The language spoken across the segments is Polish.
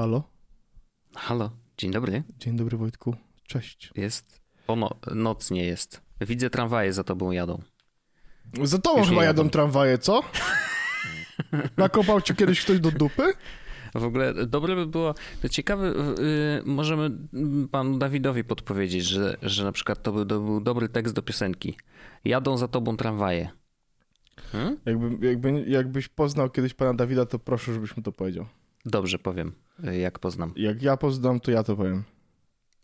Halo? Halo, dzień dobry. Dzień dobry Wojtku. Cześć. Jest. O, no, noc nie jest. Widzę tramwaje za tobą jadą. Za tobą Już chyba jadą. jadą tramwaje, co? Nakopał ci kiedyś ktoś do dupy? W ogóle dobre by było, to ciekawe, yy, możemy mm, panu Dawidowi podpowiedzieć, że, że na przykład to był, to był dobry tekst do piosenki. Jadą za tobą tramwaje. Hmm? Jakby, jakby, jakbyś poznał kiedyś pana Dawida, to proszę, żebyś mu to powiedział. Dobrze powiem, y, jak poznam. Jak ja poznam, to ja to powiem.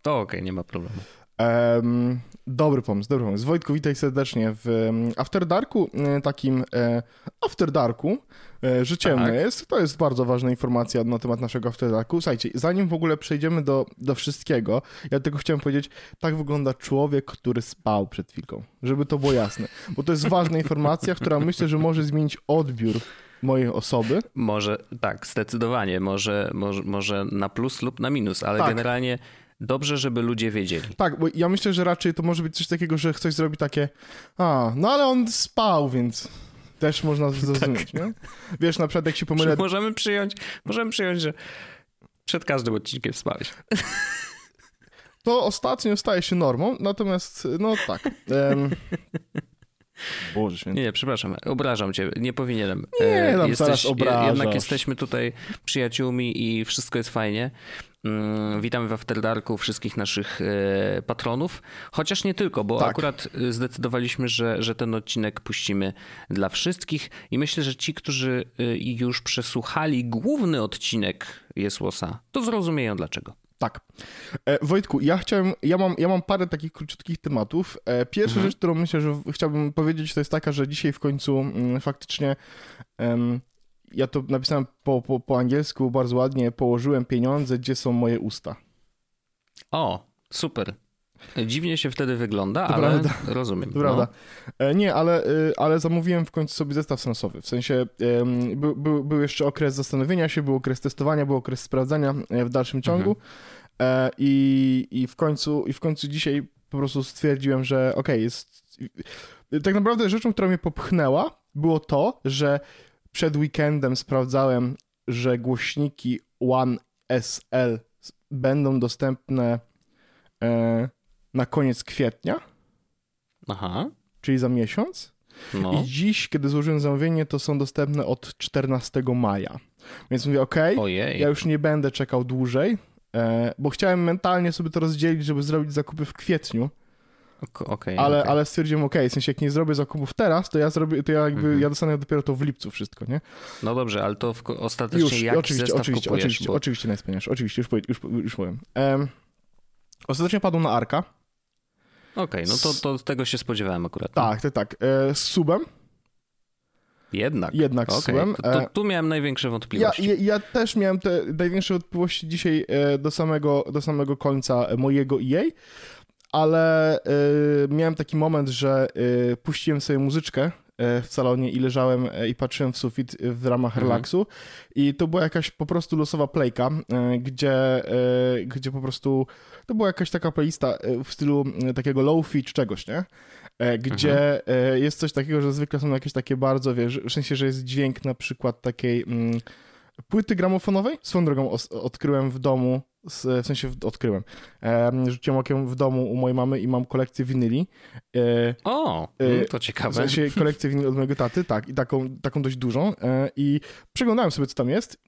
To okej, nie ma problemu. Em, dobry pomysł, dobry pomysł. Wojtku, witaj serdecznie w After Darku, e, takim e, After Darku, że ciemno Tak. jest. To jest bardzo ważna informacja na temat naszego After Darku. Słuchajcie, zanim w ogóle przejdziemy do, do wszystkiego, ja tylko chciałem powiedzieć, tak wygląda człowiek, który spał przed chwilką, żeby to było jasne. Bo to jest ważna informacja, która myślę, że może zmienić odbiór mojej osoby. Może, tak, zdecydowanie, może, może, może na plus lub na minus, ale Tak. generalnie dobrze, żeby ludzie wiedzieli. Tak, bo ja myślę, że raczej to może być coś takiego, że ktoś zrobi takie, a, no ale on spał, więc też można zrozumieć, nie? Wiesz, na przykład jak się pomylę, Że możemy przyjąć, możemy przyjąć, że przed każdym odcinkiem spałeś. to ostatnio staje się normą, natomiast, no tak. Em... Boże święty. Nie, nie, przepraszam, obrażam cię, nie powinienem. Nie, E, tam zaraz obrażasz. Jednak jesteśmy tutaj przyjaciółmi i wszystko jest fajnie. Mm, Witamy w After Darku wszystkich naszych e, patronów, chociaż nie tylko, bo Tak. akurat e, zdecydowaliśmy, że, że ten odcinek puścimy dla wszystkich i myślę, że ci, którzy już przesłuchali główny odcinek Jesłosa, to zrozumieją dlaczego. Tak. E, Wojtku, ja chciałem, ja mam, ja mam parę takich króciutkich tematów. E, pierwsza Mhm. rzecz, którą myślę, że chciałbym powiedzieć, to jest taka, że dzisiaj w końcu mm, faktycznie ja to napisałem po, po, po angielsku bardzo ładnie, położyłem pieniądze, gdzie są moje usta. O, super. Dziwnie się wtedy wygląda, To ale prawda. rozumiem. To prawda. E, Nie, ale, y, ale zamówiłem w końcu sobie zestaw sensowy. W sensie em, był, był, jeszcze okres zastanowienia się, był okres testowania, był okres sprawdzania e, w dalszym ciągu. E, I, i, w końcu, I w końcu dzisiaj po prostu stwierdziłem, że okej, jest. Tak naprawdę rzeczą, która mnie popchnęła, było to, że przed weekendem sprawdzałem, że głośniki One SL będą dostępne e, na koniec kwietnia, Aha. czyli za miesiąc. No. I dziś, kiedy złożyłem zamówienie, to są dostępne od 14 maja. Więc mówię, ok, Ojej. ja już nie będę czekał dłużej, e, bo chciałem mentalnie sobie to rozdzielić, żeby zrobić zakupy w kwietniu, Ok- Okej. ale, okej. ale stwierdziłem, ok, w sensie jak nie zrobię zakupów teraz, to ja zrobię, to ja jakby, Mhm. ja dostanę dopiero to w lipcu wszystko, nie? No dobrze, ale to w, ostatecznie Już, jaki oczywiście, zestaw oczywiście, kupujesz? oczywiście, bo... oczywiście oczywiście, już, powie- już, już powiem. Em, ostatecznie padł na Arka, Okej, no to, to tego się spodziewałem akurat. tak, tak, tak, e, z subem, Jednak. jednak z Okej, subem. to, to e, tu miałem największe Ja, wątpliwości. ja, ja też miałem te największe wątpliwości dzisiaj e, do samego, do samego końca mojego EA, ale e, miałem taki moment, że puściłem sobie muzyczkę w salonie i leżałem i patrzyłem w sufit w ramach Mhm. relaksu i to była jakaś po prostu losowa playka, gdzie, gdzie po prostu to była jakaś taka playlista e, w stylu takiego low-fi czy czegoś, nie? E, Gdzie e, jest coś takiego, że zwykle są jakieś takie bardzo, wiesz, w sensie, że jest dźwięk na przykład takiej mm, płyty gramofonowej. Swoją drogą odkryłem w domu, w sensie w- odkryłem, rzuciłem okiem w domu u mojej mamy i mam kolekcję winyli. O, mm, to w ciekawe. sensie kolekcję winyli od mojego taty, tak, i taką, taką dość dużą. I przeglądałem sobie, co tam jest.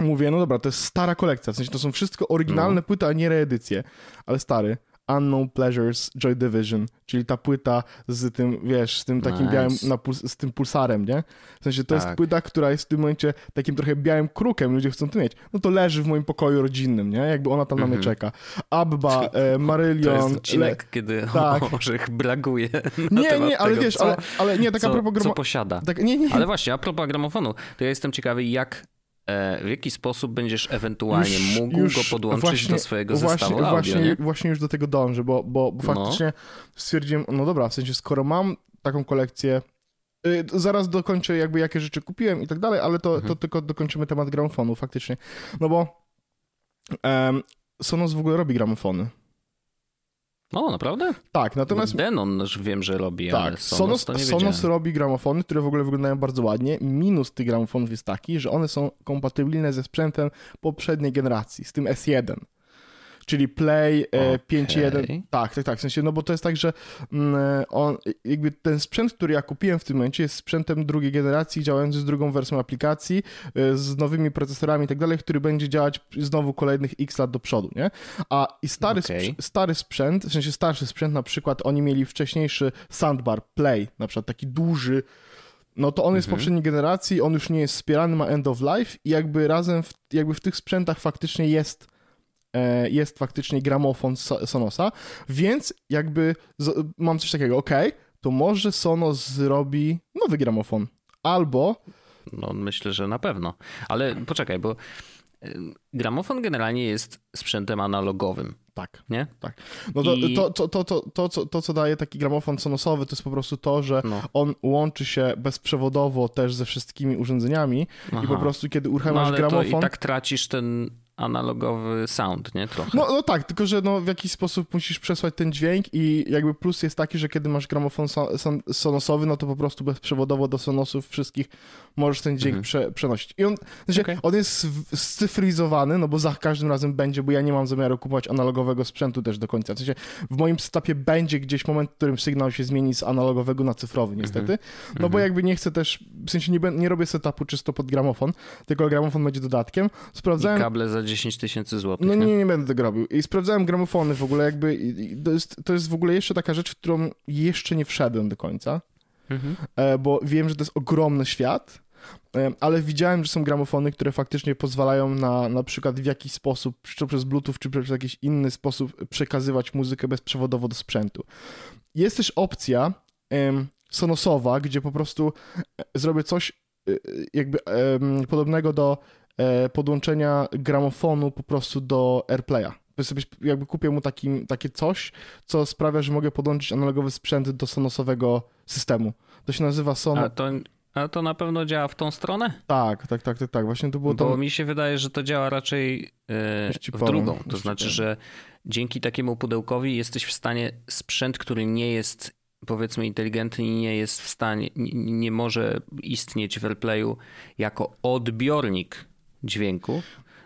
Mówię, no dobra, to jest stara kolekcja, w sensie to są wszystko oryginalne No. płyty, a nie reedycje, ale stary. Unknown Pleasures, Joy Division, czyli ta płyta z tym, wiesz, z tym takim Nice. białym, na puls- z tym pulsarem, nie? W sensie to jest Tak. płyta, która jest w tym momencie takim trochę białym krukiem, ludzie chcą to mieć. No to leży w moim pokoju rodzinnym, nie? Jakby ona tam na mnie Mhm. czeka. Abba, e, To Marylion... jest odcinek, kiedy tak. Orzech blaguje Nie, nie, ale tego, wiesz, co, ale, ale nie, taka co, propos co posiada. Tak, nie, nie, Ale właśnie, a propos gramofonu, to ja jestem ciekawy, jak, w jaki sposób będziesz ewentualnie Już- mógł już go podłączyć właśnie- do swojego właśnie, zestawu audio, właśnie, nie? właśnie już do tego dążę, bo, bo, bo No. faktycznie stwierdziłem, no dobra, w sensie skoro mam taką kolekcję, y, zaraz dokończę jakby jakie rzeczy kupiłem i tak dalej, ale to, to Mhm. tylko dokończymy temat gramofonu faktycznie, no bo em, Sonos w ogóle robi gramofony. O, naprawdę? Tak, natomiast... Bo Denon już wiem, że robi, tak, Sonos, nie Sonos robi gramofony, które w ogóle wyglądają bardzo ładnie. Minus tych gramofonów jest taki, że one są kompatybilne ze sprzętem poprzedniej generacji, z tym S1 czyli Play okay. 5.1. Tak, tak, tak. W sensie, no bo to jest tak, że mm, on, jakby ten sprzęt, który ja kupiłem w tym momencie, jest sprzętem drugiej generacji, działający z drugą wersją aplikacji, e, z nowymi procesorami i tak dalej, który będzie działać znowu kolejnych x lat do przodu, nie? A i stary, okay. sprzęt, stary sprzęt, w sensie starszy sprzęt, na przykład oni mieli wcześniejszy soundbar Play, na przykład taki duży, no to on jest mhm. poprzedniej generacji, on już nie jest wspierany, ma end of life i jakby razem, w, jakby w tych sprzętach faktycznie jest E, jest faktycznie gramofon Sonosa, więc jakby mam coś takiego, ok, to może Sonos zrobi nowy gramofon, albo... No myślę, że na pewno, ale poczekaj, bo e, gramofon generalnie jest sprzętem analogowym. Tak. Nie? Tak. No to, I... to, to, to, to, to, to, to, co daje taki gramofon sonosowy, to jest po prostu to, że no. on łączy się bezprzewodowo też ze wszystkimi urządzeniami Aha. i po prostu kiedy uruchamiasz no, ale gramofon... To i tak tracisz ten analogowy sound, nie? Trochę. No, no tak, tylko że no, w jakiś sposób musisz przesłać ten dźwięk i jakby plus jest taki, że kiedy masz gramofon son, sonosowy, no to po prostu bezprzewodowo do sonosów wszystkich możesz ten dźwięk mhm. prze, przenosić. I on, znaczy, okay. on jest scyfryzowany, no bo za każdym razem będzie, bo ja nie mam zamiaru kupować analogowego sprzętu też do końca. W sensie w moim setupie będzie gdzieś moment, w którym sygnał się zmieni z analogowego na cyfrowy niestety, mhm. no bo mhm. jakby nie chcę też, w sensie nie, nie robię setupu czysto pod gramofon, tylko gramofon będzie dodatkiem. Sprawdzałem... I kable za 10 tysięcy złotych. No nie, nie, nie będę tego robił. I sprawdzałem gramofony w ogóle, jakby to jest, to jest w ogóle jeszcze taka rzecz, w którą jeszcze nie wszedłem do końca, mhm. E, bo wiem, że to jest ogromny świat, e, ale widziałem, że są gramofony, które faktycznie pozwalają na na przykład w jakiś sposób, czy przez Bluetooth, czy przez jakiś inny sposób przekazywać muzykę bezprzewodowo do sprzętu. Jest też opcja um, sonosowa, gdzie po prostu e, zrobię coś jakby um, podobnego do podłączenia gramofonu po prostu do AirPlaya. Jakby kupię mu taki, takie coś, co sprawia, że mogę podłączyć analogowy sprzęt do Sonosowego systemu. To się nazywa Sonos. A to, a to na pewno działa w tą stronę? Tak, tak, tak, tak, tak. Właśnie to było Bo to... mi się wydaje, że to działa raczej yy, w drugą. To znaczy, że dzięki takiemu pudełkowi jesteś w stanie sprzęt, który nie jest powiedzmy inteligentny i nie jest w stanie, nie, nie może istnieć w AirPlayu jako odbiornik dźwięku,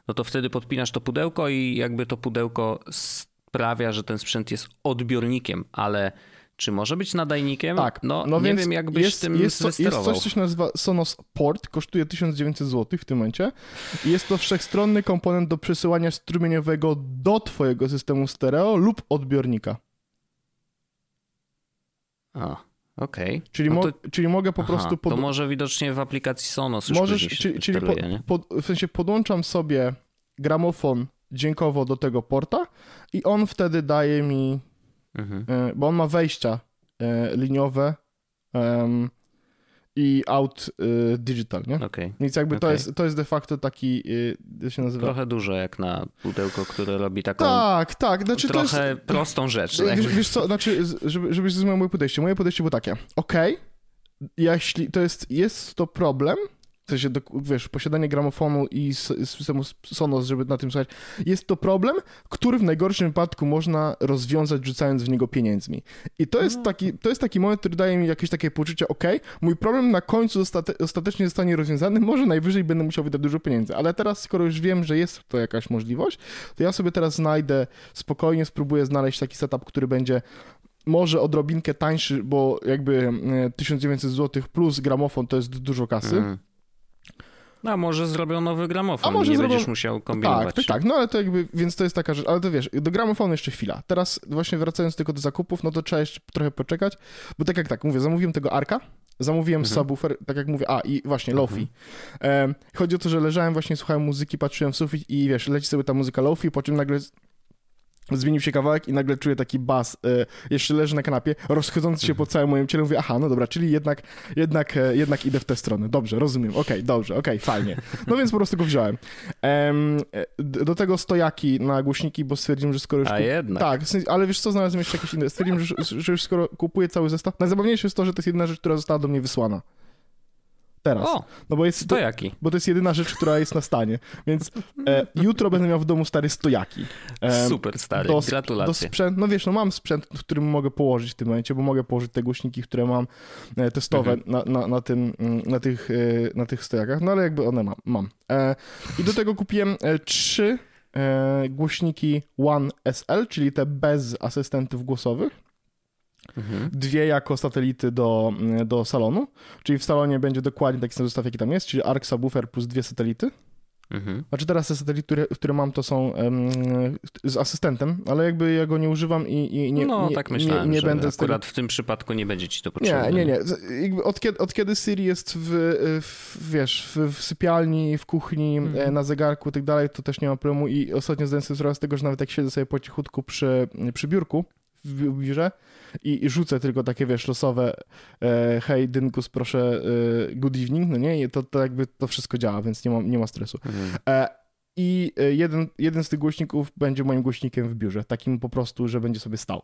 no to wtedy podpinasz to pudełko i jakby to pudełko sprawia, że ten sprzęt jest odbiornikiem, ale czy może być nadajnikiem? Tak. No, no nie wiem, jakbyś jest, tym jest, jest coś, co się nazywa Sonos Port, kosztuje 1900 zł w tym momencie jest to wszechstronny komponent do przesyłania strumieniowego do twojego systemu stereo lub odbiornika. A. Okej. Okay. Czyli, no to... czyli mogę po Aha, prostu... Pod... To może widocznie w aplikacji Sonos już Możesz, czyli, czyli po, po, w sensie podłączam sobie gramofon dźwiękowo do tego porta i on wtedy daje mi... Mhm. E, bo on ma wejścia e, liniowe i out y, digital, nie? Okay. Więc jakby okay. to, jest, to jest de facto taki, y, się nazywa? Trochę dużo jak na pudełko, które robi taką tak, tak. Znaczy, trochę jest, prostą rzecz. Wiesz, wiesz co, znaczy, żeby, żebyś zrozumiał moje podejście. Moje podejście było takie, okej, okay, jeśli to jest, jest to problem, w sensie, do, wiesz, posiadanie gramofonu i systemu Sonos, żeby na tym słuchać, jest to problem, który w najgorszym wypadku można rozwiązać rzucając w niego pieniędzmi. I to jest no. taki, to jest taki moment, który daje mi jakieś takie poczucie, ok, mój problem na końcu ostate, ostatecznie zostanie rozwiązany, może najwyżej będę musiał wydać dużo pieniędzy, ale teraz, skoro już wiem, że jest to jakaś możliwość, to ja sobie teraz znajdę, spokojnie spróbuję znaleźć taki setup, który będzie może odrobinkę tańszy, bo jakby 1900 e, zł plus gramofon to jest dużo kasy. Mm. A może zrobią nowy gramofon A może nie zrobią... będziesz musiał kombinować. Tak, tak, no ale to jakby, więc to jest taka rzecz, ale to wiesz, do gramofonu jeszcze chwila. Teraz właśnie wracając tylko do zakupów, no to trzeba jeszcze trochę poczekać, bo tak jak tak, mówię, zamówiłem tego Arka, zamówiłem mhm. subwoofer, tak jak mówię, a i właśnie Lofi. Mhm. Chodzi o to, że leżałem właśnie, słuchałem muzyki, patrzyłem w sufit i wiesz, leci sobie ta muzyka Lofi, po czym nagle zmienił się kawałek i nagle czuję taki bas, y, jeszcze leży na kanapie, rozchodzący się po całym moim ciele, mówię, aha, no dobra, czyli jednak, jednak, e, jednak idę w tę stronę. Dobrze, rozumiem, okej, okay, dobrze, okej, okay, fajnie. No więc po prostu go wziąłem. Um, do tego stojaki na głośniki, bo stwierdziłem, że skoro już... A jednak. Tak, ale wiesz co, znalazłem jeszcze jakieś inne. Stwierdziłem, że, że już skoro kupuję cały zestaw, najzabawniejsze jest to, że to jest jedna rzecz, która została do mnie wysłana. Teraz. O, no bo jest to jaki? Bo to jest jedyna rzecz, która jest na stanie. Więc e, jutro będę miał w domu stary stojaki. E, Super stary, do, gratulacje. Do sprzęt, no wiesz, no mam sprzęt, w którym mogę położyć w tym momencie, bo mogę położyć te głośniki, które mam e, testowe mhm. na, na, na, tym, mm, na, tych, e, na tych stojakach, no ale jakby one mam. mam. E, I do tego kupiłem e, trzy głośniki One SL, czyli te bez asystentów głosowych. Mhm. Dwie jako satelity do, do salonu, czyli w salonie będzie dokładnie taki sam zestaw, jaki tam jest, czyli ARC subwoofer plus dwie satelity. Mhm. Znaczy teraz te satelity, które, które mam, to są um, z asystentem, ale jakby ja go nie używam i, i nie, no, nie, tak myślałem, nie, nie będę akurat w tym przypadku nie będzie ci to potrzebne. Nie, nie, nie. Od, kiedy, od kiedy Siri jest w, w wiesz, w, w, sypialni, w kuchni, mhm. na zegarku i tak dalej, to też nie ma problemu i ostatnio zdałem sobie sprawę z tego, że nawet jak siedzę sobie po cichutku przy, przy biurku w biurze, i, rzucę tylko takie, wiesz, losowe e, hej, Dynkus, proszę, e, good evening, no nie? To, to jakby to wszystko działa, więc nie ma, nie ma stresu. Mhm. E, I e, jeden, jeden z tych głośników będzie moim głośnikiem w biurze, takim po prostu, że będzie sobie stał.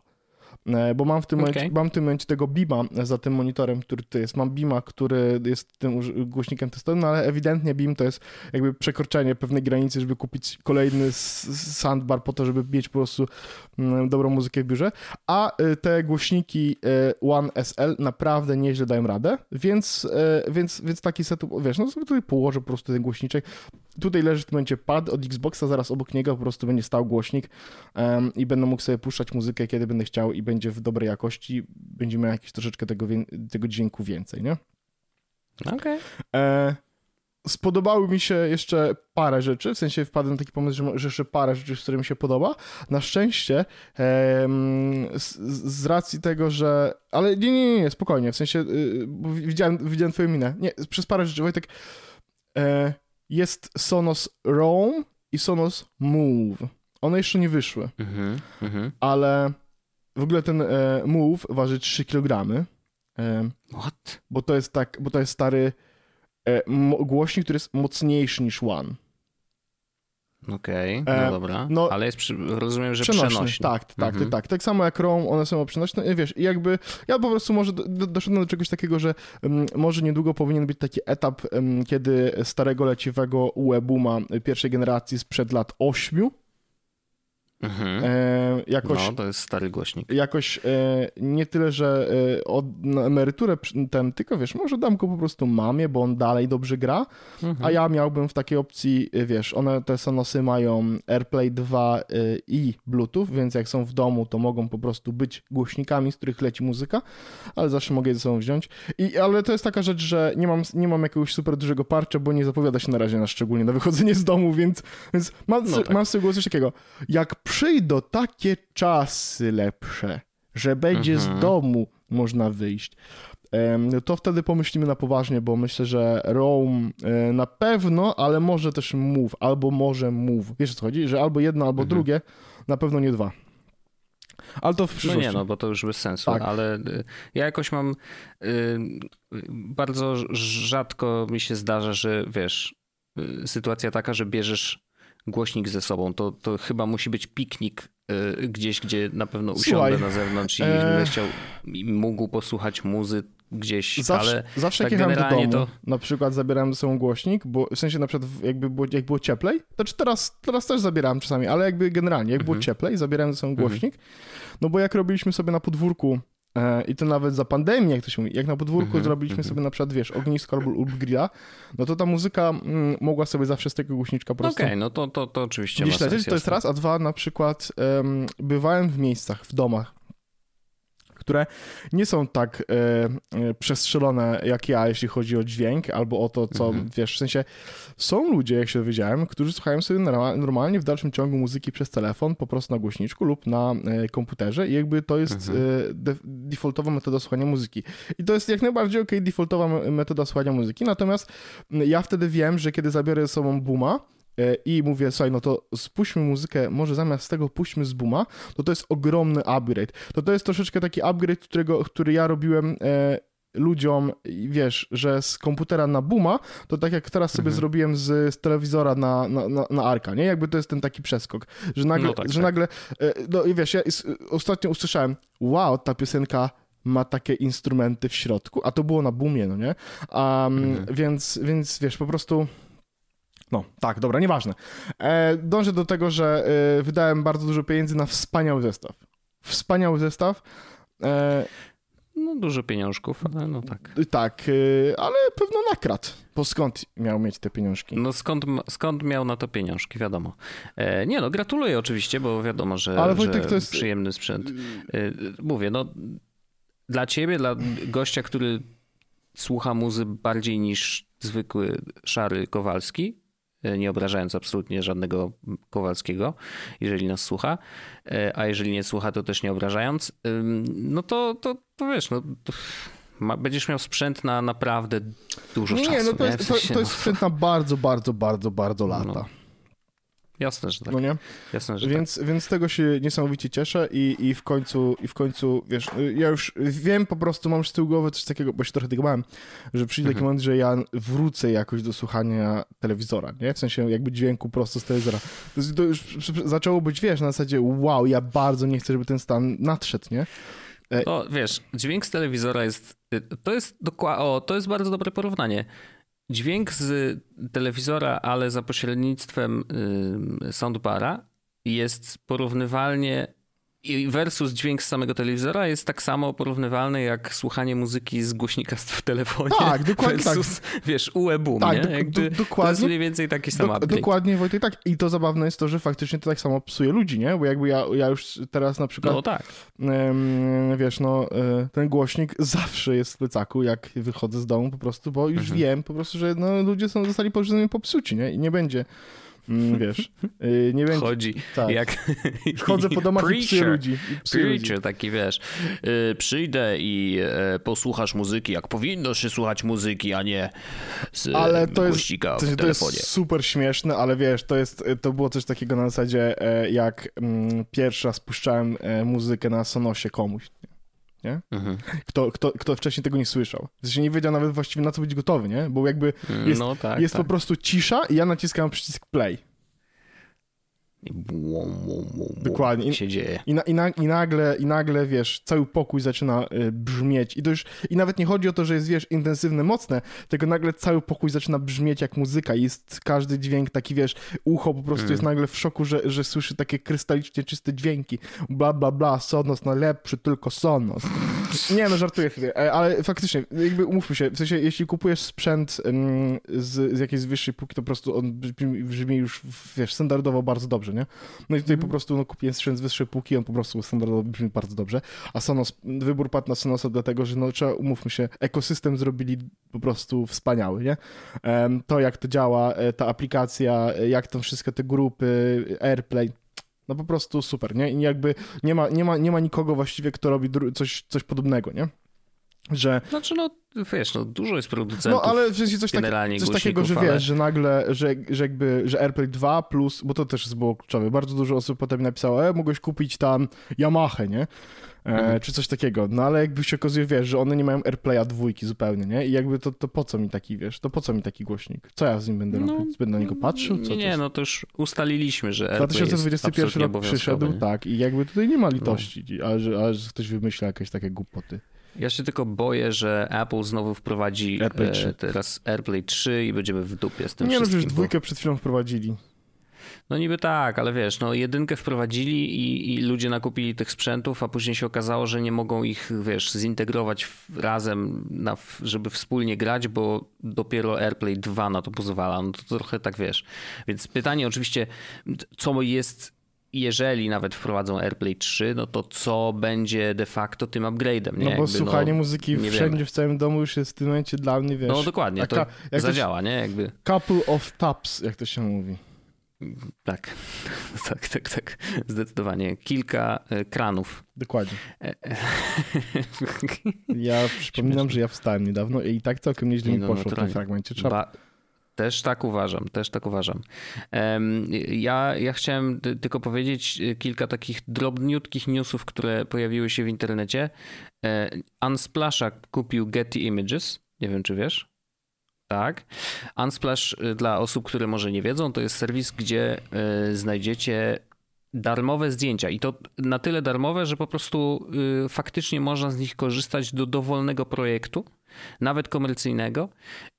E, bo mam w tym, okay. momencie, mam w tym momencie tego Bima za tym monitorem, który to jest. Mam Bima, który jest tym głośnikiem testowym, no ale ewidentnie Beam to jest jakby przekroczenie pewnej granicy, żeby kupić kolejny soundbar po to, żeby mieć po prostu mm, dobrą muzykę w biurze. A y, te głośniki y, One SL naprawdę nieźle dają radę, więc, więc, więc taki setup, wiesz, no sobie tutaj położę po prostu ten głośniczek. Tutaj leży w tym momencie pad od Xboxa, zaraz obok niego po prostu będzie stał głośnik i będę mógł sobie puszczać muzykę, kiedy będę chciał i będzie w dobrej jakości, będzie miał jakieś troszeczkę tego, tego dźwięku więcej, nie? Okej. Okay. E, spodobały mi się jeszcze parę rzeczy, w sensie wpadłem na taki pomysł, że, że jeszcze parę rzeczy, z którymi się podoba. Na szczęście z, z, racji tego, że... Ale nie, nie, nie, spokojnie, w sensie y, widziałem, widziałem twoją minę. Nie, przez parę rzeczy, Wojtek, e, jest Sonos Roam i Sonos Move. One jeszcze nie wyszły, mm -hmm. ale w ogóle ten e, Move waży 3 kg. E, What? Bo to jest tak, bo to jest stary e, głośnik, który jest mocniejszy niż One. Okej, okay, no e, dobra. No, ale jest, przy, rozumiem, że przenośny. przenośny. Tak, tak, mhm. tak, tak. samo jak Chrome, one są przenośne. I wiesz, jakby ja po prostu może do, do, doszedłem do czegoś takiego, że um, może niedługo powinien być taki etap, um, kiedy starego leciwego UE-booma pierwszej generacji sprzed lat 8 Mhm. E, jakoś, no, to jest stary głośnik. Jakoś e, nie tyle, że e, od, na emeryturę ten, tylko wiesz, może dam go po prostu mamie, bo on dalej dobrze gra, mhm. a ja miałbym w takiej opcji, e, wiesz, one te Sonosy mają AirPlay 2 e, i Bluetooth, więc jak są w domu, to mogą po prostu być głośnikami, z których leci muzyka, ale zawsze mogę je ze sobą wziąć. I, ale to jest taka rzecz, że nie mam, nie mam jakiegoś super dużego parcia, bo nie zapowiada się na razie na szczególnie na wychodzenie z domu, więc, więc mam, no tak. mam z tego coś takiego. Jak przyjdą takie czasy lepsze, że będzie mhm. z domu można wyjść, to wtedy pomyślimy na poważnie, bo myślę, że Rome na pewno, ale może też Move, albo może Move. Wiesz o co chodzi? Że albo jedno, albo mhm. drugie, na pewno nie dwa. Ale to w przyszłości. No nie, no bo to już bez sensu, tak. ale y, ja jakoś mam y, bardzo rzadko mi się zdarza, że wiesz, y, sytuacja taka, że bierzesz głośnik ze sobą. To, to chyba musi być piknik y, gdzieś, gdzie na pewno usiądę Słuchaj, na zewnątrz i e... będę chciał i mógł posłuchać muzy gdzieś, zawsze, ale zawsze tak jak jechałem do domu, to... na przykład zabierałem ze sobą głośnik, bo w sensie na przykład jakby było, jak było cieplej, to czy teraz, teraz też zabierałem czasami, ale jakby generalnie, jak było mhm. cieplej, zabierałem ze sobą mhm. głośnik, no bo jak robiliśmy sobie na podwórku I to nawet za pandemię, jak to się mówi, jak na podwórku mm -hmm, zrobiliśmy mm -hmm. sobie na przykład, wiesz, ognisko albo grilla, no to ta muzyka mm, mogła sobie zawsze z tego głośniczka po prostu... Okej, okay, no to, to, to oczywiście Gdzieś lecieć, to jest raz, a dwa na przykład um, bywałem w miejscach, w domach, które nie są tak e, e, przestrzelone jak ja, jeśli chodzi o dźwięk albo o to, co mhm. wiesz, w sensie są ludzie, jak się dowiedziałem, którzy słuchają sobie normalnie w dalszym ciągu muzyki przez telefon, po prostu na głośniczku lub na e, komputerze i jakby to jest mhm. e, de, defaultowa metoda słuchania muzyki. I to jest jak najbardziej ok, defaultowa metoda słuchania muzyki, natomiast ja wtedy wiem, że kiedy zabiorę ze sobą Booma, i mówię, słuchaj, no to spuśćmy muzykę, może zamiast tego puśćmy z Booma, to to jest ogromny upgrade. To to jest troszeczkę taki upgrade, którego, który ja robiłem e, ludziom, wiesz, że z komputera na Booma, to tak jak teraz sobie mhm. zrobiłem z, z telewizora na, na, na, na, Arka, nie? Jakby to jest ten taki przeskok, że nagle, no tak, że tak. nagle, e, no i wiesz, ja ostatnio usłyszałem, wow, ta piosenka ma takie instrumenty w środku, a to było na boomie, no nie? Um, Mhm. więc, więc wiesz, po prostu... No, tak, dobra, nieważne. E, dążę do tego, że e, wydałem bardzo dużo pieniędzy na wspaniały zestaw. Wspaniały zestaw. E, No dużo pieniążków, ale no tak. tak, e, ale pewno nakradł. Bo skąd miał mieć te pieniążki? No skąd, skąd miał na to pieniążki, wiadomo. E, nie no, gratuluję oczywiście, bo wiadomo, że, Ale Wojtek, że to jest- przyjemny sprzęt. E, mówię, no dla ciebie, dla gościa, który słucha muzy bardziej niż zwykły szary Kowalski, nie obrażając absolutnie żadnego Kowalskiego, jeżeli nas słucha, e, a jeżeli nie słucha, to też nie obrażając, no to, to, to wiesz, no to ma, będziesz miał sprzęt na naprawdę dużo Nie, czasu. no to nie? jest, W to, sensie, to jest no, sprzęt na bardzo, bardzo, bardzo, bardzo lata. No, Jasne, że tak. No nie? Jasne, że Więc, więc z tego się niesamowicie cieszę i, i w końcu, i w końcu, wiesz, ja już wiem po prostu, mam z tyłu głowy coś takiego, bo się trochę tego bałem, że przyjdzie taki Mhm. moment, że ja wrócę jakoś do słuchania telewizora, nie? W sensie jakby dźwięku prosto z telewizora. To, już zaczęło być, wiesz, na zasadzie wow, ja bardzo nie chcę, żeby ten stan nadszedł, nie? tak. No wiesz, dźwięk z telewizora jest. To jest dokładnie. O, to jest bardzo dobre porównanie. Dźwięk z telewizora, ale za pośrednictwem soundbara jest porównywalnie. I Versus dźwięk z samego telewizora jest tak samo porównywalny jak słuchanie muzyki z głośnika w telefonie. Tak, dokładnie tak. versus, wiesz, UE-boom, Tak, nie? do- Jakby do- To jest dokładnie. mniej więcej taki sam Dok- update. dokładnie, Wojtek, tak. I to zabawne jest to, że faktycznie to tak samo psuje ludzi, nie? Bo jakby ja, ja już teraz na przykład No tak. Em, wiesz, no, e, ten głośnik zawsze jest w plecaku, jak wychodzę z domu po prostu, bo już Mhm. wiem po prostu, że no, ludzie są, zostali porządnie popsuci, nie? I nie będzie, wiesz, y, nie będzie, Chodzi tak. jak... Chodzę po domach i psuję Preacher. ludzi. I psuję ludzi. Preacher, taki wiesz, y, przyjdę i e, posłuchasz muzyki, jak powinno się słuchać muzyki, a nie z Ale to jest, to, w to jest super śmieszne, ale wiesz, to jest, to było coś takiego na zasadzie, e, jak mm, pierwszy raz spuszczałem e, muzykę na Sonosie komuś. Mhm. Kto, kto, kto wcześniej tego nie słyszał. W sensie nie wiedział nawet właściwie na co być gotowy, nie? Bo jakby Jest- no tak, jest tak. po prostu cisza i ja naciskam przycisk play. I błum, błum, Dokładnie. błum się dzieje. I, na, i, na, i, nagle, I nagle, wiesz, cały pokój zaczyna y, brzmieć. I to już, i nawet nie chodzi o to, że jest, wiesz, intensywne, mocne, tylko nagle cały pokój zaczyna brzmieć jak muzyka. I Jest każdy dźwięk taki, wiesz, ucho po prostu Mm. jest nagle w szoku, że, że słyszy takie krystalicznie czyste dźwięki. Bla, bla, bla, Sonos najlepszy, tylko Sonos. Nie, no żartuję sobie, e, ale faktycznie, jakby umówmy się, w sensie, jeśli kupujesz sprzęt ym, z, z jakiejś wyższej półki, to po prostu on brzmi, brzmi już, wiesz, standardowo bardzo dobrze, nie? No i tutaj Mhm. po prostu no, kupiłem sprzęt z wyższej półki, on po prostu standardowo brzmi bardzo dobrze. A Sonos, wybór padł na Sonosa dlatego, że no trzeba, umówmy się, ekosystem zrobili po prostu wspaniały, nie? To jak to działa, e, ta aplikacja, e, jak tam wszystkie te grupy, AirPlay, no po prostu super, nie? I jakby nie ma, nie ma, nie ma nikogo właściwie, kto robi coś, coś podobnego, nie? Że Znaczy no, wiesz, no dużo jest producentów. no, ale sensie coś, tak, coś takiego, że ale- wiesz, że nagle, że, że jakby, że AirPlay 2 plus, bo to też było kluczowe, bardzo dużo osób potem napisało, e, mogłeś kupić tam Yamaha, nie? E, Mhm. Czy coś takiego, no ale jakby się okazuje, wiesz, że one nie mają AirPlaya dwójki zupełnie, nie? I jakby to, to po co mi taki, wiesz, to po co mi taki głośnik? Co ja z nim będę No, robił? Będę na niego patrzył? Co nie, no to już ustaliliśmy, że AirPlay jest 2021 absolutnie rok przyszedł, nie? No. tak, i jakby tutaj nie ma litości, a, że, a że ktoś wymyśla jakieś takie głupoty. Ja się tylko boję, że Apple znowu wprowadzi AirPlay e, 3. teraz AirPlay 3 i będziemy w dupie z tym Nie no, wszystkim. przecież bo- dwójkę przed chwilą wprowadzili. No niby tak, ale wiesz, no jedynkę wprowadzili i, i ludzie nakupili tych sprzętów, a później się okazało, że nie mogą ich, wiesz, zintegrować w, razem, na, żeby wspólnie grać, bo dopiero AirPlay 2 na to pozwala. No to trochę tak, wiesz. Więc pytanie oczywiście, co jest jeżeli nawet wprowadzą AirPlay 3, no to co będzie de facto tym upgrade'em, nie? No bo Jakby, słuchanie muzyki nie wszędzie wiemy. w całym domu już jest w tym momencie dla mnie, wiesz... No dokładnie, taka- to zadziała, nie? Jakby Couple of taps, jak to się mówi. tak, tak, tak, tak, zdecydowanie. Kilka e, kranów. Dokładnie. E, e, Ja przypominam, że ja wstałem niedawno i tak całkiem nieźle Nie mi no, poszło w tym fragmencie. Trzeba... Ba- też tak uważam, też tak uważam. Ja, ja chciałem ty- tylko powiedzieć y, kilka takich drobniutkich newsów, które pojawiły się w internecie. E, Unsplasha kupił Getty Images. Nie wiem, czy wiesz? Tak. Unsplash y, dla osób, które może nie wiedzą, to jest serwis, gdzie y, znajdziecie darmowe zdjęcia i to na tyle darmowe, że po prostu faktycznie można z nich korzystać do dowolnego projektu, nawet komercyjnego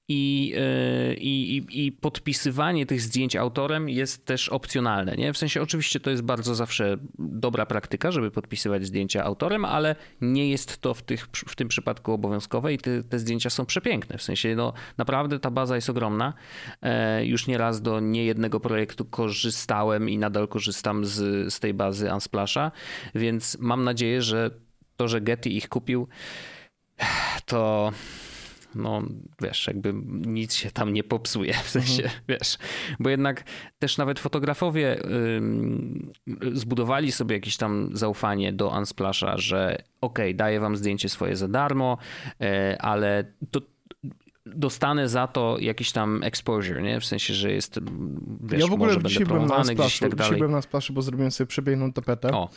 i, e, i, i, podpisywanie tych zdjęć autorem jest też opcjonalne. Nie? W sensie oczywiście to jest bardzo zawsze dobra praktyka, żeby podpisywać zdjęcia autorem, ale nie jest to w, tych, w tym przypadku obowiązkowe i te, te zdjęcia są przepiękne. W sensie no, naprawdę ta baza jest ogromna. E, już nieraz do niejednego projektu korzystałem i nadal korzystam z, z tej bazy Unsplasha, więc mam nadzieję, że to, że Getty ich kupił, to no wiesz, jakby nic się tam nie popsuje, w sensie, mhm. wiesz, bo jednak też nawet fotografowie zbudowali sobie jakieś tam zaufanie do Unsplasha, że okej, okay, daję wam zdjęcie swoje za darmo, e, ale to dostanę za to jakiś tam exposure, nie? W sensie, że jest, wiesz, Ja w ogóle może dzisiaj byłem na splaszu, gdzieś tak dalej. Dzisiaj byłem na splaszu, bo zrobiłem sobie przebiegną tapetę. O,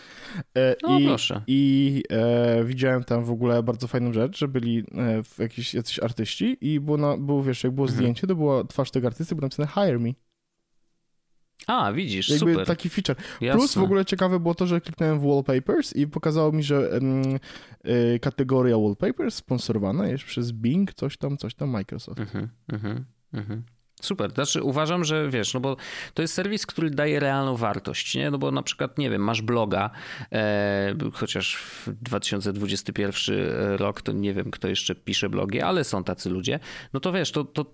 e, no, i, proszę. I e, widziałem tam w ogóle bardzo fajną rzecz, że byli e, jakiś, jacyś artyści i było, na, było wiesz, jak było mhm. zdjęcie, to była twarz tego artysty, było napisane hire me. A, widzisz, Jakby super. taki feature. Jasne. Plus w ogóle ciekawe było to, że kliknąłem w wallpapers i pokazało mi, że y, kategoria wallpapers sponsorowana jest przez Bing, coś tam, coś tam Microsoft. Mhm, mhm, mhm. Super, znaczy uważam, że wiesz, no bo to jest serwis, który daje realną wartość, nie? No bo na przykład, nie wiem, masz bloga, e, chociaż w 2021 rok to nie wiem, kto jeszcze pisze blogi, ale są tacy ludzie, no to wiesz, to, to,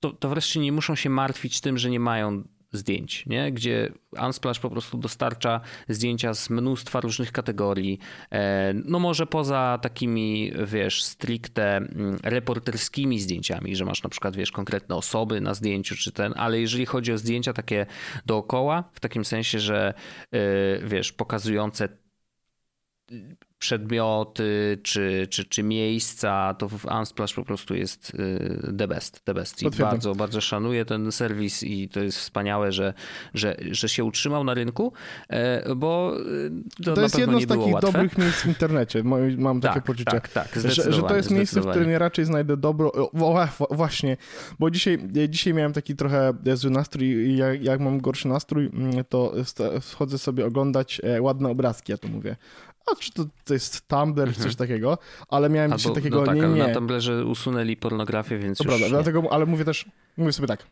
to, to wreszcie nie muszą się martwić tym, że nie mają zdjęć, nie? gdzie Unsplash po prostu dostarcza zdjęcia z mnóstwa różnych kategorii. E, no może poza takimi, wiesz, stricte mm, reporterskimi zdjęciami, że masz na przykład, wiesz, konkretne osoby na zdjęciu czy ten, ale jeżeli chodzi o zdjęcia takie dookoła, w takim sensie, że e, wiesz, pokazujące przedmioty czy, czy, czy miejsca, to w Unsplash po prostu jest y, the best, the best. I bardzo, bardzo szanuję ten serwis i to jest wspaniałe, że, że, że się utrzymał na rynku, e, bo y, to, to jest jedno z takich łatwe. dobrych miejsc w internecie, mam takie tak, poczucie. Tak, tak, że, że to jest miejsce, w którym ja raczej znajdę dobro. O, właśnie, bo dzisiaj, dzisiaj miałem taki trochę zły nastrój i jak, jak mam gorszy nastrój, mm, to wchodzę sobie oglądać e, ładne obrazki, ja to mówię a czy to, to jest Tumblr, mhm. coś takiego, ale miałem Albo, dzisiaj takiego, no tak, nie, nie. na Tumblrze usunęli pornografię, więc to prawda, dlatego, ale mówię też, mówię sobie tak,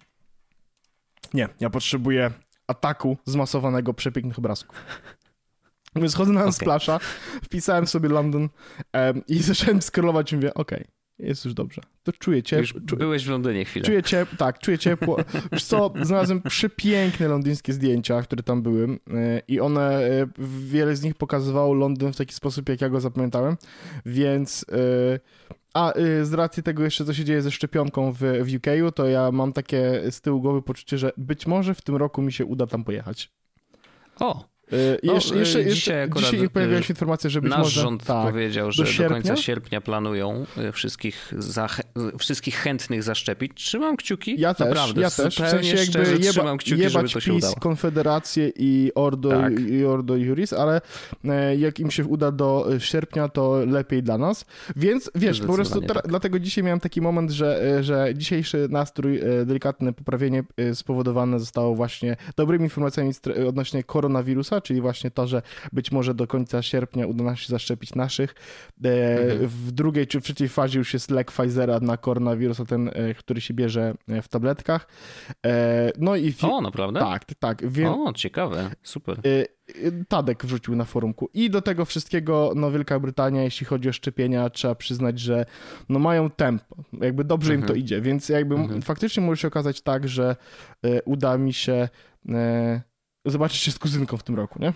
nie, ja potrzebuję ataku zmasowanego przepięknych obrazków. Więc chodzę na okay. wpisałem sobie London um, i zacząłem scrollować i mówię, okej, okay, jest już dobrze. To czuję ciepło. Czu... Byłeś w Londynie chwilę. Czuję ciepło, tak, czuję ciepło. Wiesz co, znalazłem przepiękne londyńskie zdjęcia, które tam były e, i one, e, wiele z nich pokazywało Londyn w taki sposób, jak ja go zapamiętałem, więc... E, a z racji tego jeszcze, co się dzieje ze szczepionką w, w UK, to ja mam takie z tyłu głowy poczucie, że być może w tym roku mi się uda tam pojechać. O, Y, no, jeszcze, jeszcze, y, dzisiaj, jeszcze, dzisiaj pojawiła się informacja, że być nasz może... rząd tak, powiedział, że do, do, końca sierpnia planują y, wszystkich, wszystkich chętnych zaszczepić. Trzymam kciuki. Ja też, naprawdę, ja też. W sensie jakby jeba, trzymam kciuki, jebać żeby to się PiS, udało. Konfederację i Ordo, tak. i Ordo Juris, ale e, jak im się uda do sierpnia, to lepiej dla nas. Więc wiesz, po prostu tak. dlatego dzisiaj miałem taki moment, że, e, że dzisiejszy nastrój, e, delikatne poprawienie spowodowane zostało właśnie dobrymi informacjami odnośnie koronawirusa, czyli właśnie to, że być może do końca sierpnia uda nam się zaszczepić naszych. E, mhm. W drugiej czy w trzeciej fazie już jest lek Pfizera na koronawirusa, ten, e, który się bierze e, w tabletkach. No i... O, naprawdę? Tak, tak. Wie... O, ciekawe, super. Tadek wrzucił na forumku. I do tego wszystkiego, no Wielka Brytania, jeśli chodzi o szczepienia, trzeba przyznać, że no mają tempo, jakby dobrze mhm. im to mhm. idzie, więc jakby mhm. faktycznie może się okazać tak, że uda mi się zobaczyć się z kuzynką w tym roku, nie?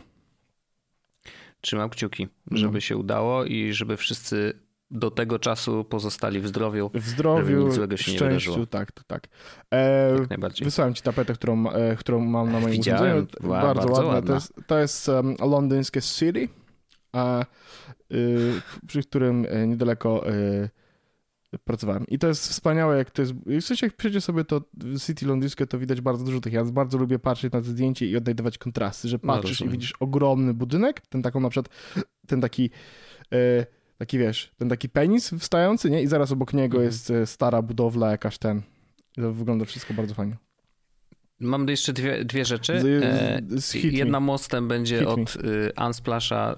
Trzymam kciuki, żeby no. się udało i żeby wszyscy do tego czasu pozostali w zdrowiu. W zdrowiu, nic złego się w szczęściu, nie tak, tak. E, Jak najbardziej. Wysłałem ci tapetę, którą, e, którą mam na moim Widziałem, Wow, bardzo, bardzo ładna. ładna. To jest, to jest um, londyńskie City, a, y, przy którym e, niedaleko y, pracowałem. I to jest wspaniałe, jak to jest. W sensie, jak przyjdzie sobie to City londyńskie, to widać bardzo dużo tych. Ja bardzo lubię patrzeć na te zdjęcie i odnajdywać kontrasty, że no, patrzysz no, i widzisz ogromny budynek, ten taką na przykład, ten taki. E, taki wiesz, ten taki penis wstający, nie? I zaraz obok niego mhm. jest e, stara budowla, jakaś ten. To wygląda wszystko bardzo fajnie. Mam jeszcze dwie, dwie rzeczy. Z, z Jedna mostem będzie od y, Unsplasha,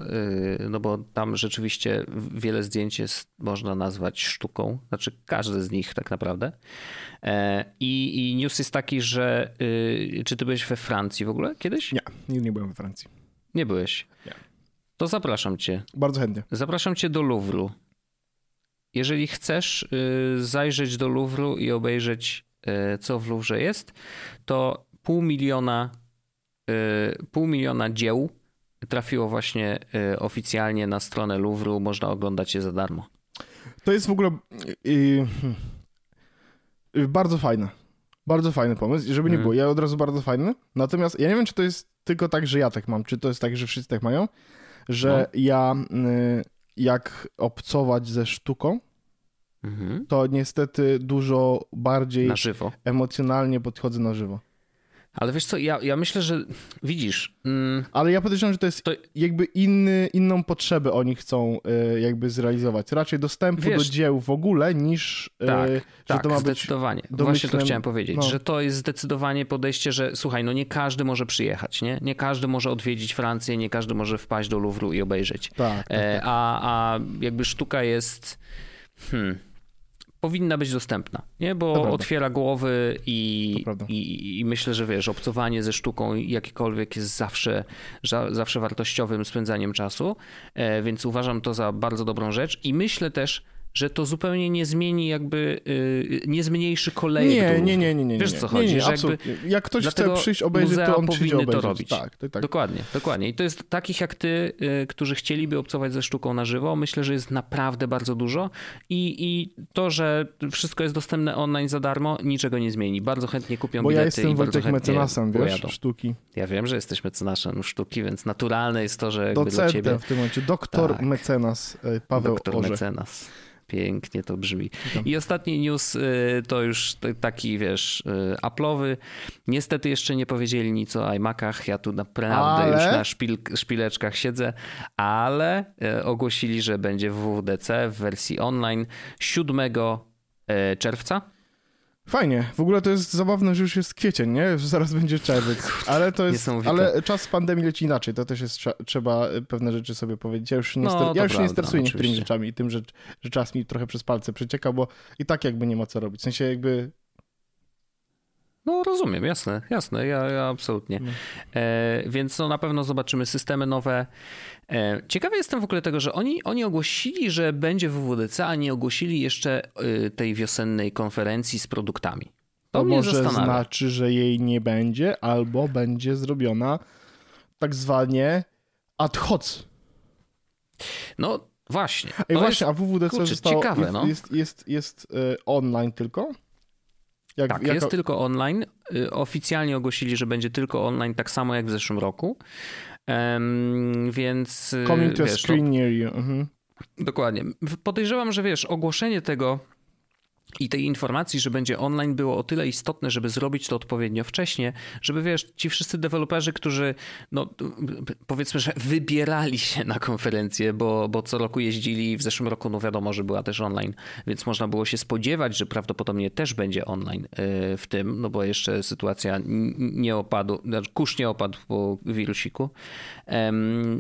y, no bo tam rzeczywiście wiele zdjęć jest, można nazwać sztuką. Znaczy każde z nich tak naprawdę. E, I, i news jest taki, że y, czy ty byłeś we Francji w ogóle kiedyś? Nie, nigdy nie byłem we Francji. Nie byłeś? Nie. To zapraszam cię. Bardzo chętnie. Zapraszam cię do Louvru. Jeżeli chcesz zajrzeć do Louvru i obejrzeć, co w Louvre jest, to pół miliona, y, pół miliona dzieł trafiło właśnie oficjalnie na stronę Louvru. Można oglądać je za darmo. To jest w ogóle hmm, bardzo fajne. Bardzo fajny pomysł, żeby nie mm. było. Ja od razu bardzo fajny. Natomiast ja nie wiem, czy to jest tylko tak, że ja tak mam, czy to jest tak, że wszyscy tak mają, że no. ja jak obcować ze sztuką, mhm. to niestety dużo bardziej emocjonalnie podchodzę na żywo. Ale wiesz co, ja, ja myślę, że widzisz. Mm, Ale ja podejrzewam, że to jest to... jakby inny, inną potrzebę oni chcą y, jakby zrealizować. Raczej dostępu wiesz, do dzieł w ogóle niż y, tak, że tak, to ma zdecydowanie. być Właśnie to chciałem powiedzieć, no. że to jest zdecydowanie podejście, że słuchaj, no nie każdy może przyjechać, nie? Nie każdy może odwiedzić Francję, nie każdy może wpaść do Louvru i obejrzeć. Tak, tak, e, tak. a, a jakby sztuka jest... Hmm, powinna być dostępna, nie? bo otwiera głowy i, i, i, myślę, że wiesz, obcowanie ze sztuką jakiekolwiek jest zawsze, zawsze wartościowym spędzaniem czasu, e, więc uważam to za bardzo dobrą rzecz i myślę też, że to zupełnie nie zmieni jakby, yy, nie zmniejszy kolejek nie, nie, nie, nie, nie. Wiesz co chodzi? Nie, nie, że jakby, Jak ktoś chce przyjść obejrzeć, to on przyjdzie obejrzeć. to robić. Tak, tak, tak. Dokładnie, dokładnie. I to jest takich jak ty, yy, którzy chcieliby obcować ze sztuką na żywo, myślę, że jest naprawdę bardzo dużo i, i to, że wszystko jest dostępne online za darmo, niczego nie zmieni. Bardzo chętnie kupią Bo bilety ja jestem Wojtek mecenasem, wiesz, sztuki. Ja wiem, że jesteś mecenasem sztuki, więc naturalne jest to, że jakby Docentem dla ciebie... w tym momencie, doktor tak. mecenas e, Paweł Doktor mecenas. Pięknie to brzmi. I ostatni news y, to już taki, wiesz, y, Apple'owy. Niestety jeszcze nie powiedzieli nic o iMacach. Ja tu naprawdę ale... już na szpil, szpileczkach siedzę, ale y, ogłosili, że będzie w WWDC w wersji online 7 czerwca. Fajnie. W ogóle to jest zabawne, że już jest kwiecień, nie? Że zaraz będzie czerwiec. Ale to jest. Ale czas pandemii leci inaczej. To też jest trzeba pewne rzeczy sobie powiedzieć. Ja już nie, no, ja już nie stresuję niektórymi rzeczami i tym, że, że czas mi trochę przez palce przecieka, bo i tak jakby nie ma co robić. W sensie jakby no rozumiem, jasne, jasne, ja, ja absolutnie. No. E, więc no, na pewno zobaczymy systemy nowe. E, ciekawy jestem w ogóle tego, że oni, oni ogłosili, że będzie WWDC, a nie ogłosili jeszcze y, tej wiosennej konferencji z produktami. To, to może zastanawia. znaczy, że jej nie będzie, albo będzie zrobiona tak zwanie ad hoc. No właśnie. Ej, właśnie, jest, a WWDC kurczę, zostało, ciekawe, jest, no. jest, jest, jest, jest online tylko? Jak, tak, jest tylko online. Y, oficjalnie ogłosili, że będzie tylko online, tak samo jak w zeszłym roku. Um, więc. Coming to wiesz, a screen near you. Mhm. Dokładnie. Podejrzewam, że wiesz, ogłoszenie tego i tej informacji, że będzie online było o tyle istotne, żeby zrobić to odpowiednio wcześnie, żeby wiesz, ci wszyscy deweloperzy, którzy no powiedzmy, że wybierali się na konferencję, bo, bo co roku jeździli, w zeszłym roku no wiadomo, że była też online, więc można było się spodziewać, że prawdopodobnie też będzie online y, w tym, no bo jeszcze sytuacja nie opadła, znaczy kurz nie opadł po wirusiku.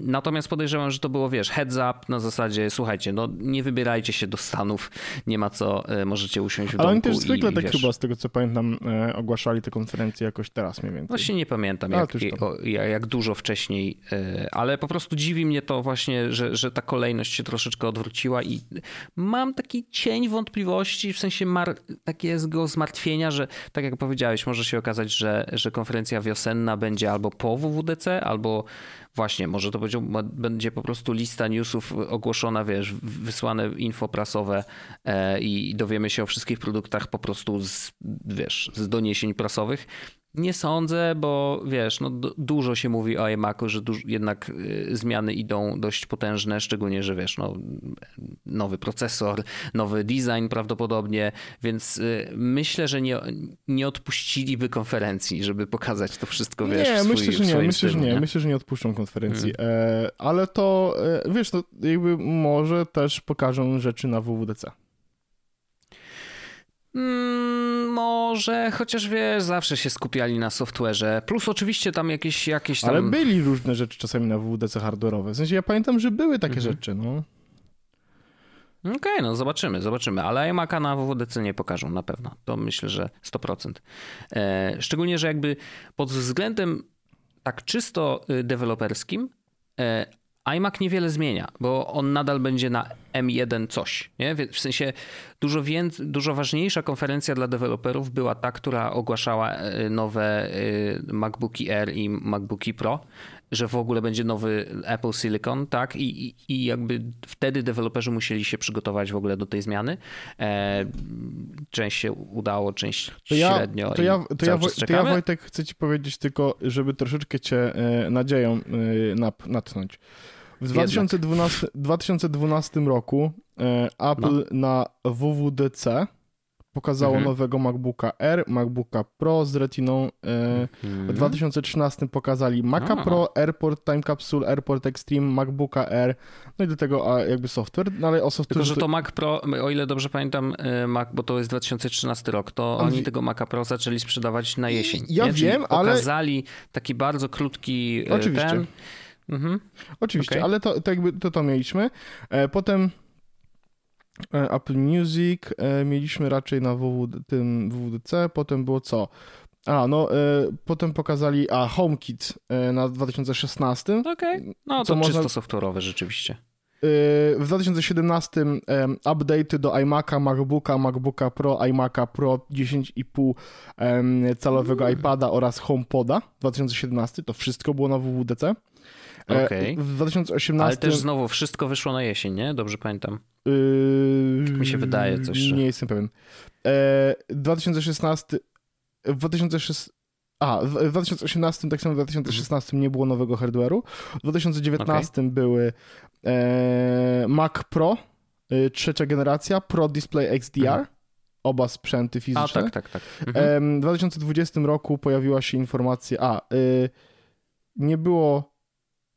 Natomiast podejrzewam, że to było, wiesz, heads up na zasadzie, słuchajcie, no nie wybierajcie się do Stanów, nie ma co, y, możecie usiąść w Ale oni też zwykle i, tak wiesz... chyba, z tego co pamiętam, e, ogłaszali te konferencje jakoś teraz mniej więcej. Właśnie nie pamiętam, jak, o, jak dużo wcześniej, e, ale po prostu dziwi mnie to właśnie, że, że ta kolejność się troszeczkę odwróciła i mam taki cień wątpliwości, w sensie mar, takiego zmartwienia, że tak jak powiedziałeś, może się okazać, że, że konferencja wiosenna będzie albo po WWDC, albo właśnie, może to będzie, będzie po prostu lista newsów ogłoszona, wiesz, wysłane info prasowe e, i dowiemy się o wszystkich produktach po prostu z, wiesz, z doniesień prasowych. Nie sądzę, bo wiesz, no, dużo się mówi o iMacu, że jednak y, zmiany idą dość potężne, szczególnie, że wiesz, no, nowy procesor, nowy design prawdopodobnie, więc y, myślę, że nie, nie odpuściliby konferencji, żeby pokazać to wszystko, wiesz, Nie, swój, myślę, że nie, myślę, że nie, nie, myślę, że nie odpuszczą konferencji, hmm. e, ale to, e, wiesz, no, jakby może też pokażą rzeczy na WWDC. Mm, może, chociaż wiesz, zawsze się skupiali na software'ze. Plus oczywiście tam jakieś, jakieś tam... Ale byli różne rzeczy czasami na WWDC hardware'owe. W sensie ja pamiętam, że były takie Mhm. rzeczy, no. Okej, okay, no zobaczymy, zobaczymy. Ale iMac'a na WWDC nie pokażą na pewno. To myślę, że 100%. E, szczególnie, że jakby pod względem tak czysto y, deweloperskim e, iMac niewiele zmienia, bo on nadal będzie na M1 coś. Nie? W sensie dużo, więcej, dużo ważniejsza konferencja dla deweloperów była ta, która ogłaszała y, nowe y, MacBooki Air i MacBooki Pro, że w ogóle będzie nowy Apple Silicon, tak? I, i, i jakby wtedy deweloperzy musieli się przygotować w ogóle do tej zmiany. E, część się udało, część To ja, średnio. to ja, to, ja, to ja. Wojtek chcę ci powiedzieć tylko, żeby troszeczkę cię e, nadzieją e, nap, natchnąć. W 2012, 2012 roku e, Apple na WWDC pokazało Mhm. nowego MacBooka R, MacBooka Pro z Retiną. E, Mhm. W 2013 pokazali Maca A. Pro, AirPort Time Capsule, AirPort Extreme, MacBooka Air, no i do tego a, jakby software, no ale o Tylko, software... że to Mac Pro, o ile dobrze pamiętam, y, Mac, bo to jest 2013 rok, to On oni tego Maca Pro zaczęli sprzedawać na jesień. Ja nie? Czyli wiem, ale- pokazali taki bardzo krótki y, Oczywiście. ten. Mhm. Oczywiście, Okej. ale to, to jakby to, to mieliśmy. E, potem e, Apple Music e, mieliśmy raczej na WWD, tym WWDC, potem było co? A, no, potem pokazali, a, HomeKit na 2016. Okej, no Co to można- czysto software'owe rzeczywiście. W 2017 em, update do iMac'a, MacBooka, MacBooka Pro, iMac'a Pro 10,5 em, calowego Mm. iPada oraz HomePoda 2017. To wszystko było na WWDC. E, Okej. W 2018 Ale też znowu wszystko wyszło na jesień, nie? Dobrze pamiętam. Yy, mi się wydaje coś, że- Nie jestem pewien. E, 2016. W 2006. A, w w 2018, tak samo w 2016 nie było nowego hardware'u. W 2019 były e, Mac Pro, e, trzecia generacja, Pro Display XDR, Mhm. oba sprzęty A, fizyczne. tak, tak, tak. Mhm. Em, W 2020 roku pojawiła się informacja, a y, nie było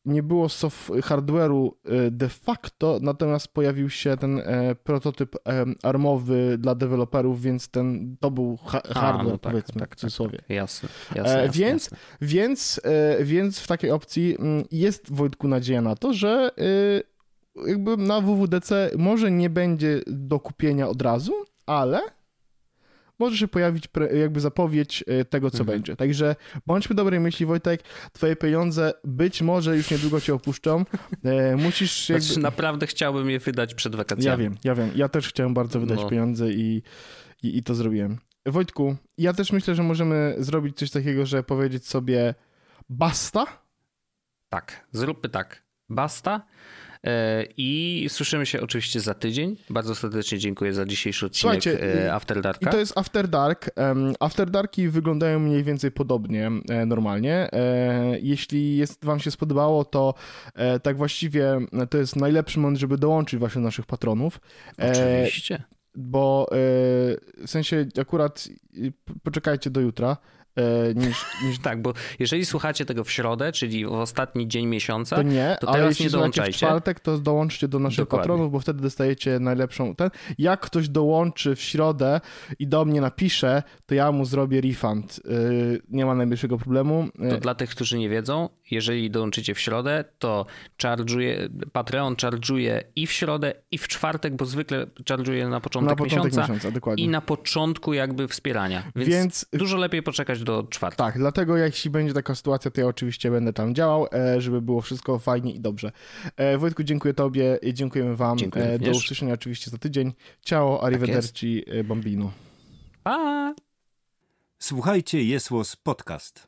nie było soft hardware'u y, de facto, natomiast pojawił się ten e, prototyp em, armowy dla deweloperów, więc ten to był ha A, hardware, no tak, powiedzmy tak, w cudzysłowie. Jasne, jasne, E, jasne, więc- jasne. Więc, e, więc w takiej opcji mm, jest Wojtku nadzieja na to, że y, jakby na WWDC może nie będzie do kupienia od razu, ale może się pojawić jakby zapowiedź e, tego, co Mhm. będzie. Także bądźmy dobrej myśli, Wojtek, twoje pieniądze być może już niedługo cię opuszczą. E, musisz jakby... Znaczy, naprawdę chciałbym je wydać przed wakacjami. Ja wiem, ja wiem. Ja też chciałem bardzo wydać No. pieniądze i, i, i to zrobiłem. Wojtku, ja też myślę, że możemy zrobić coś takiego, że powiedzieć sobie basta. Tak, zróbmy tak. Basta. E, I słyszymy się oczywiście za tydzień. Bardzo serdecznie dziękuję za dzisiejszy odcinek Słuchajcie, e, After I Darka. to jest After Dark. After Darki wyglądają mniej więcej podobnie e, normalnie. Jeśli jest, wam się spodobało, to tak właściwie to jest najlepszy moment, żeby dołączyć właśnie do naszych patronów. Oczywiście. Bo w sensie akurat poczekajcie do jutra. E, Niż, niż Tak, bo jeżeli słuchacie tego w środę, czyli w ostatni dzień miesiąca, To nie, to teraz jeśli nie słuchacie w dołączajcie. czwartek, to dołączcie do naszych Dokładnie. patronów, bo wtedy dostajecie najlepszą ten. Jak ktoś dołączy w środę i do mnie napisze, to ja mu zrobię refund. Yy, nie ma najmniejszego problemu. Yy, to dla tych, którzy nie wiedzą, jeżeli dołączycie w środę, to charge'uje, Patreon charge'uje i w środę, i w czwartek, bo zwykle charge'uje na początek, na początek miesiąca, miesiąca, dokładnie. i na początku jakby wspierania. Więc, Więc dużo lepiej poczekać do czwartku. tak, dlatego jeśli będzie taka sytuacja, to ja oczywiście będę tam działał, e, żeby było wszystko fajnie i dobrze. E, Wojtku, dziękuję tobie, i dziękujemy wam. Dziękuję E, do również. usłyszenia oczywiście za tydzień. Ciao, arrivederci, e, bambino. Pa! Słuchajcie, Jesłos Podcast.